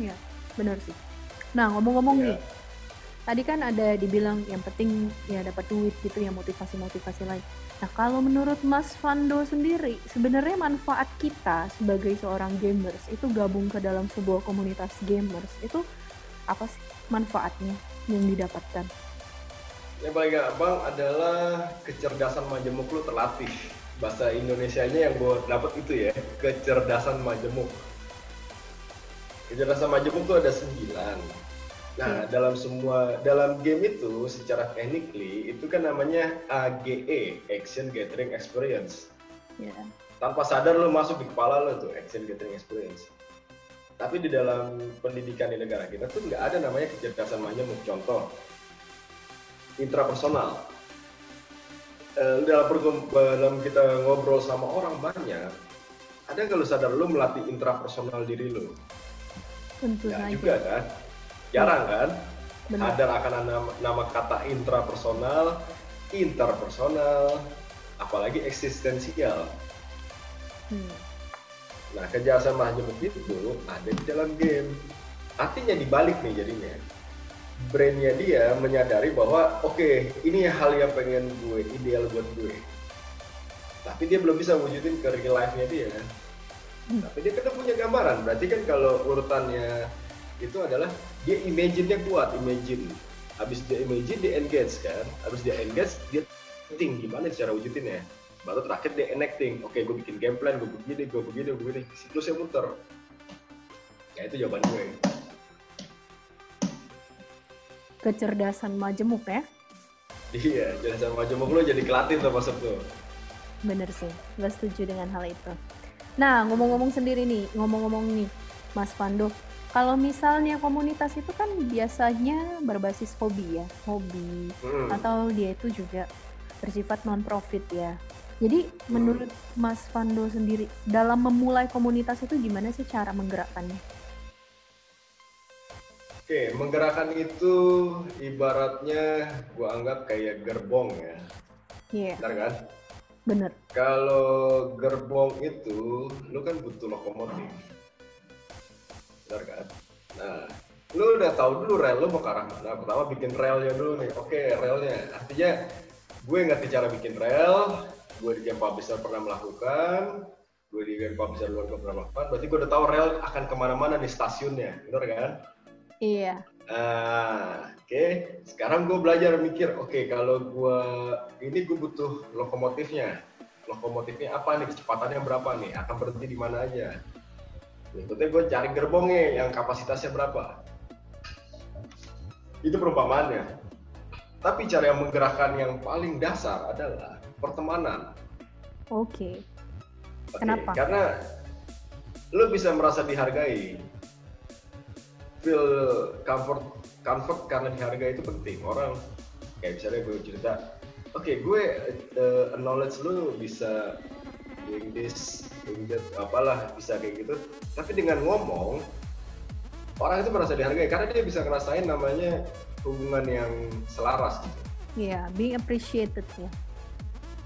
Iya, benar sih. Nah, ngomong-ngomong Ya. nih, tadi kan ada dibilang yang penting ya dapat duit gitu ya motivasi-motivasi lain. Nah, kalau menurut Mas Fando sendiri, sebenarnya manfaat kita sebagai seorang gamers itu gabung ke dalam sebuah komunitas gamers itu apa sih manfaatnya yang didapatkan? Yang paling gampang adalah kecerdasan majemuk lu terlatih. Bahasa Indonesianya yang gue dapat itu ya, kecerdasan majemuk. Kecerdasan majemuk tuh ada sembilan. Nah, dalam semua dalam game itu secara technically itu kan namanya AGE, Action Gathering Experience. Ya. Tanpa sadar lu masuk di kepala lu tuh Action Gathering Experience. Tapi di dalam pendidikan di negara kita tuh nggak ada namanya kecerdasan majemuk. Contoh, intrapersonal. Eh, dalam, dalam kita ngobrol sama orang banyak, ada nggak lu sadar lu melatih intrapersonal diri lu? Tentu Nggak saja. juga kan? Jarang kan? Benar. Sadar akan nama, nama kata intrapersonal, interpersonal, apalagi eksistensial. Hmm. Nah, kejahatan majemuk itu ada di dalam game. Artinya dibalik nih jadinya. Brainnya dia menyadari bahwa oke ini hal yang pengen gue, ideal buat gue. Tapi dia belum bisa wujudin ke real life-nya dia. Hmm. Tapi dia kan punya gambaran. Berarti kan kalau urutannya itu adalah dia imagine-nya kuat, imagine. Habis dia imagine, dia engage kan. Habis dia engage, dia think gimana cara wujudinnya. Baru terakhir dia enacting. Oke, gue bikin game plan, gue begini, gue begini, gue begini. Siklusnya muter. Ya itu jawaban gue. Kecerdasan majemuk ya. Iya, sama majemuk lo jadi kelatih tuh masuk tuh. Bener sih, gue setuju dengan hal itu. Nah, ngomong-ngomong sendiri nih, ngomong-ngomong nih, Mas Pando, kalau misalnya komunitas itu kan biasanya berbasis hobi ya, hobi, Hmm. atau dia itu juga bersifat non-profit ya. Jadi, menurut Mas Pando sendiri, dalam memulai komunitas itu gimana sih cara menggerakkannya? Oke, menggerakkan itu ibaratnya gue anggap kayak gerbong ya. Iya, Benar kan? bener. Kalau gerbong itu, lu kan butuh lokomotif. Kan? Nah, lu udah tahu dulu rel lu mau ke arah mana. Pertama bikin relnya dulu nih. Oke, relnya. Artinya gue ngerti cara bikin rel, gue di game publisher pernah melakukan, gue di game publisher luar gue pernah melakukan. Berarti gue udah tahu rel akan ke mana-mana di stasiunnya. Benar kan? Iya, Ah, oke. Sekarang gue belajar mikir, oke kalau gue ini gue butuh lokomotifnya. Lokomotifnya apa nih? Kecepatannya berapa nih? Akan berhenti di mana aja? Berikutnya gue cari gerbongnya yang kapasitasnya berapa. Itu perumpamaannya. Tapi cara yang menggerakkan yang paling dasar adalah pertemanan. oke. Oke, Kenapa? Karena lu bisa merasa dihargai. Feel comfort, comfort karena dihargai itu penting. Orang kayak misalnya gue cerita, oke gue uh, knowledge lu bisa doing this, that, apalah bisa kayak gitu. Tapi dengan ngomong, orang itu merasa dihargai karena dia bisa ngerasain namanya hubungan yang selaras gitu. Iya, being appreciated ya.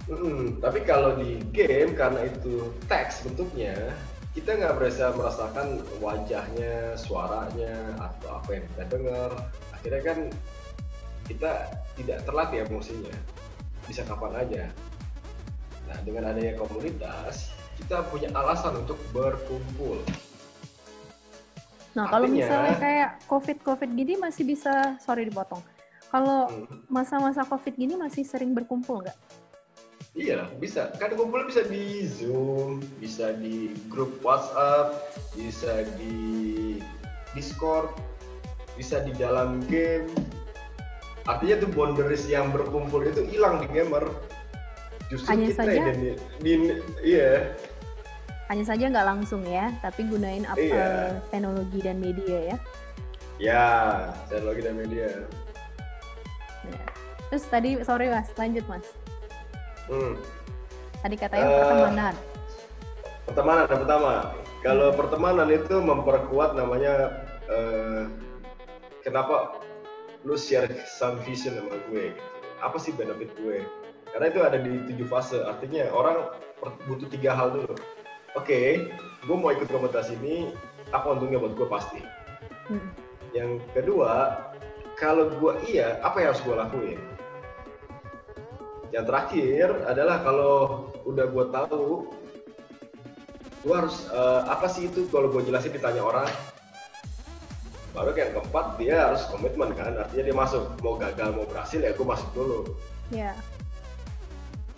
Mm, tapi kalau di game karena itu teks bentuknya, kita nggak bisa merasakan wajahnya, suaranya, atau apa yang kita dengar. Akhirnya kan kita tidak terlatih emosinya, bisa kapan aja. Nah dengan adanya komunitas, kita punya alasan untuk berkumpul. Nah, kalau Artinya- misalnya kayak COVID-COVID gini masih bisa, sorry dipotong. Kalau Hmm. masa-masa COVID gini masih sering berkumpul nggak? Iya, bisa. Kan kumpul bisa di Zoom, bisa di grup WhatsApp, bisa di Discord, bisa di dalam game. Artinya tuh boundaries yang berkumpul itu hilang di gamer. Justru Hanya kita saja- identi- di, iya, Hanya saja nggak langsung ya, tapi gunain apa Iya. teknologi dan media ya. ya, teknologi dan media. Ya. Terus tadi, sorry mas, lanjut mas. Hmm. Tadi katanya Eh, pertemanan. Pertemanan yang pertama. Kalau pertemanan itu memperkuat namanya eh, kenapa lu share some vision sama gue gitu. Apa sih benefit gue? Karena itu ada di tujuh fase. Artinya orang butuh tiga hal dulu. Oke, gue mau ikut komunitas ini, apa untungnya buat gue pasti. Hmm. Yang kedua, kalau gue iya, apa yang harus gue lakuin? Yang terakhir adalah kalau udah gue tahu, gue harus eh, apa sih itu kalau gue jelasin ditanya orang. Baru yang keempat dia harus komitmen kan, artinya dia masuk. Mau gagal mau berhasil ya gue masuk dulu. Ya,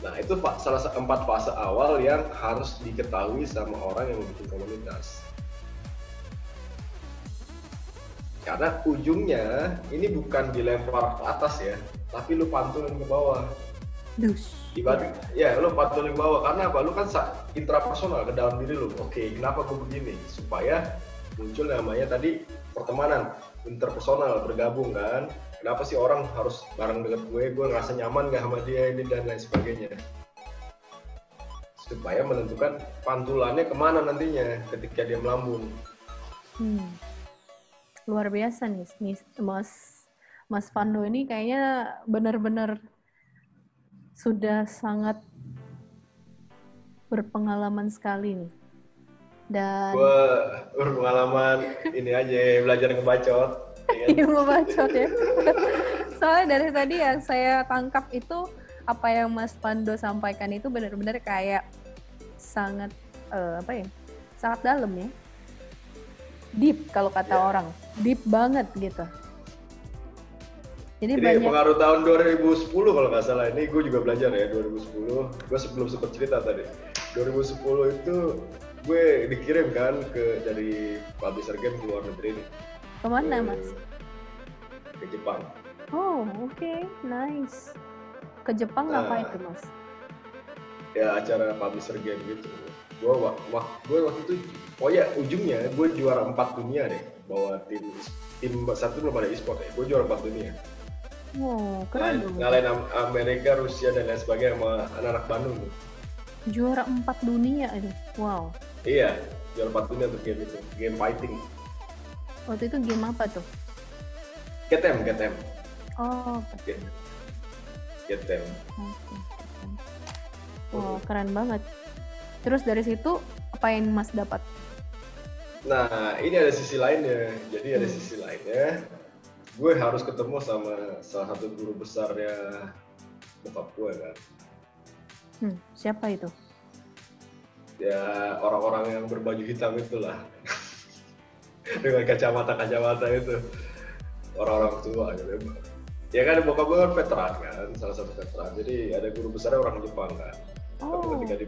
Nah itu salah satu empat fase awal yang harus diketahui sama orang yang bikin komunitas. Karena ujungnya ini bukan dilempar ke atas ya, tapi lu pantulin ke bawah. dus. Dibanding, ya lu pantulin ke bawah karena apa? Lu kan intrapersonal ke dalam diri lu. Oke, kenapa gue begini? Supaya muncul namanya tadi pertemanan interpersonal bergabung kan. Kenapa sih orang harus bareng deket gue? Gue ngerasa nyaman gak sama dia ini dan lain sebagainya. Supaya menentukan pantulannya ke mana nantinya ketika dia melambung. Hmm. Luar biasa nih, nih, Mas Mas Pando ini kayaknya benar-benar sudah sangat berpengalaman sekali nih. Dan Gue berpengalaman ini aja belajar ngebacot. Ya kan? Iya ngebacot ya. Soalnya dari tadi yang saya tangkap itu apa yang Mas Pando sampaikan itu benar-benar kayak sangat eh, apa ya? Sangat dalam ya. Deep kalau kata Ya. orang. Deep banget gitu. Jadi, Jadi banyak pengaruh tahun 2010 kalau nggak salah ini gue juga belajar ya 2010. Gue sebelum sempat cerita tadi. 2010 itu gue dikirim kan ke dari publisher game di luar negeri nih. Ke mana ke- Mas? Ke Jepang. Oh oke, nice. Ke Jepang Nah. ngapain tuh Mas? Ya acara publisher game gitu. Gue wak, wak- gue waktu itu, oh ya ujungnya gue juara empat dunia deh. Bawa tim tim satu belum ada e-sport ya. Gue juara empat dunia. Wow, keren Ngalahin, dong. ngalahin Am- Amerika, Rusia dan lain sebagainya sama anak-anak Bandung. tuh. Juara empat dunia ini. Wow. Iya, juara empat dunia untuk game itu. Game fighting. Waktu itu game apa tuh? Ketem, ketem. Oh, them. Oke. Wow, keren banget. Terus dari situ apa yang Mas dapat? Nah, ini ada sisi lainnya. Jadi ada Hmm. sisi lainnya. Gue harus ketemu sama salah satu guru besarnya bokap gue kan. Hmm, siapa itu? Ya orang-orang yang berbaju hitam itulah. Dengan kacamata-kacamata itu. Orang-orang tua gitu. Ya kan bokap gue kan veteran kan, salah satu veteran. Jadi ada guru besarnya orang Jepang kan. Tapi Oh, ketika di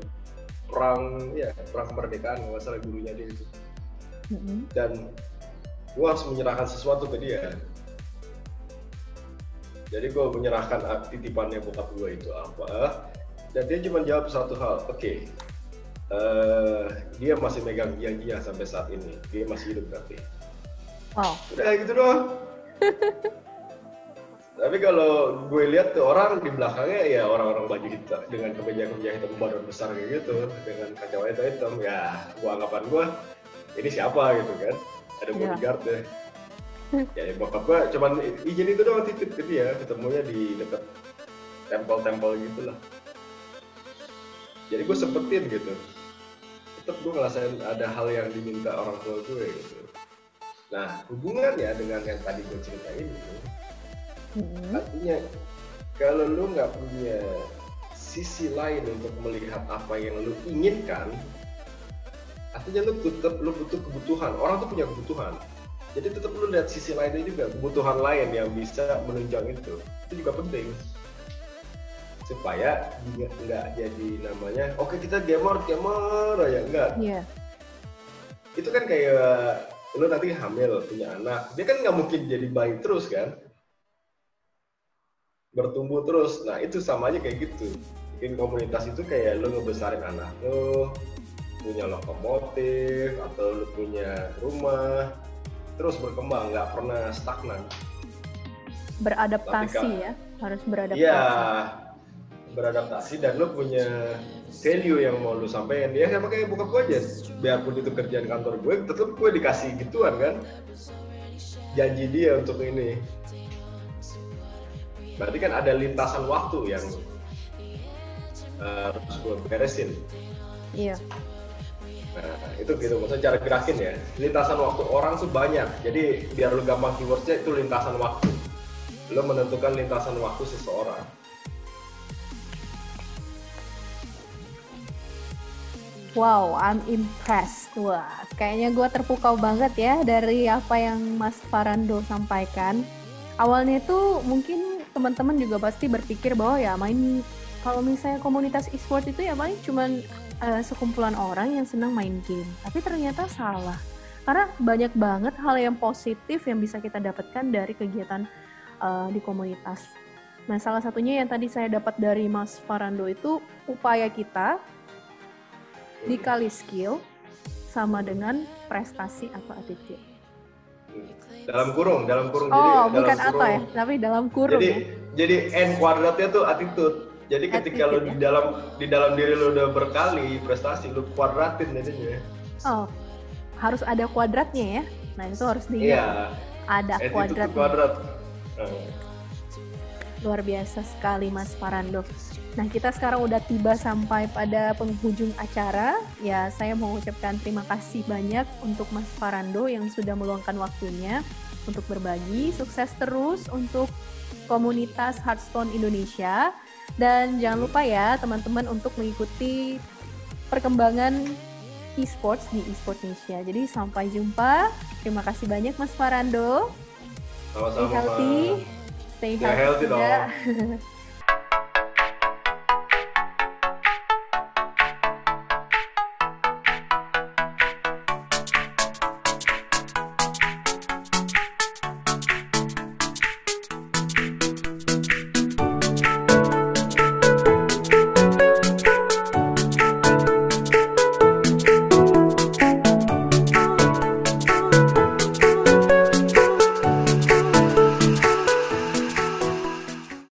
perang, ya perang kemerdekaan, nggak salah gurunya dia itu. mm-mm. dan gue harus menyerahkan sesuatu ke dia jadi gue menyerahkan ah, titipannya bokap gue itu apa dan dia cuma jawab satu hal oke eh, dia masih megang dia sampai saat ini. Dia masih hidup berarti. Wow. udah gitu doang. Tapi kalau gue lihat tuh orang di belakangnya ya orang-orang baju hitam dengan kemeja-kemeja hitam badan besar kayak gitu dengan kacamata hitam ya gua anggapan gue ini siapa gitu kan? Ada Iya. bodyguard deh. Ya ya bokap gue cuman izin itu doang titip ke dia ketemunya di dekat tempel-tempel gitu lah. Jadi gue sempetin gitu tetap gue ngerasain ada hal yang diminta orang tua gue gitu. Nah hubungannya dengan yang tadi gue ceritain itu Mm-mm. artinya kalau lu nggak punya sisi lain untuk melihat apa yang lu inginkan artinya lu tetap lu butuh kebutuhan. Orang tuh punya kebutuhan. Jadi tetap lu lihat sisi lainnya juga kebutuhan lain yang bisa menunjang itu. Itu juga penting supaya nggak jadi namanya oke okay, kita gamer gamer ya enggak. Yeah. itu kan kayak lu nanti hamil punya anak dia kan nggak mungkin jadi bayi terus kan? Bertumbuh terus. Nah itu sama aja kayak gitu. Bikin komunitas itu kayak lu ngebesarin anak lu punya lokomotif atau lu punya rumah terus berkembang nggak pernah stagnan. Beradaptasi Ketika, ya harus beradaptasi. Iya beradaptasi dan lu punya value yang mau lu sampaikan. Ya sama kayak buka gue aja. Biarpun itu kerjaan kantor gue tetap gue dikasih gituan kan? Janji dia untuk ini. Berarti kan ada lintasan waktu yang uh, harus gue beresin. Iya. Nah itu gitu. Maksudnya cara gerakin ya. Lintasan waktu orang tuh banyak. Jadi biar lu gampang keywordsnya itu lintasan waktu. Lu menentukan lintasan waktu seseorang Wow, I'm impressed. Wah, kayaknya gue terpukau banget ya dari apa yang Mas Farando sampaikan. Awalnya itu mungkin teman-teman juga pasti berpikir bahwa ya main kalau misalnya komunitas e-sport itu ya paling cuman uh, sekumpulan orang yang senang main game. Tapi ternyata salah. Karena banyak banget hal yang positif yang bisa kita dapatkan dari kegiatan uh, di komunitas. Nah, salah satunya yang tadi saya dapat dari Mas Farando itu upaya kita dikali skill sama dengan prestasi atau attitude. Dalam kurung dalam kurung oh jadi, bukan dalam apa ya tapi dalam kurung jadi ya? jadi n kuadratnya tuh attitude. Jadi ketika attitude, lo di ya? dalam di dalam diri lo udah berkali prestasi lo kuadratin jadinya oh harus ada kuadratnya ya? Nah itu harus di iya. ada kuadrat kuadrat. Luar biasa sekali Mas Farando Nah, kita sekarang udah tiba sampai pada penghujung acara. Ya, saya mau ucapkan terima kasih banyak untuk Mas Farando yang sudah meluangkan waktunya untuk berbagi. Sukses terus untuk komunitas Hearthstone Indonesia. Dan jangan lupa ya teman-teman untuk mengikuti perkembangan e-sports di e-sport Indonesia. Jadi sampai jumpa. Terima kasih banyak Mas Farando. Sama-sama. Stay healthy. Stay healthy, healthy dong.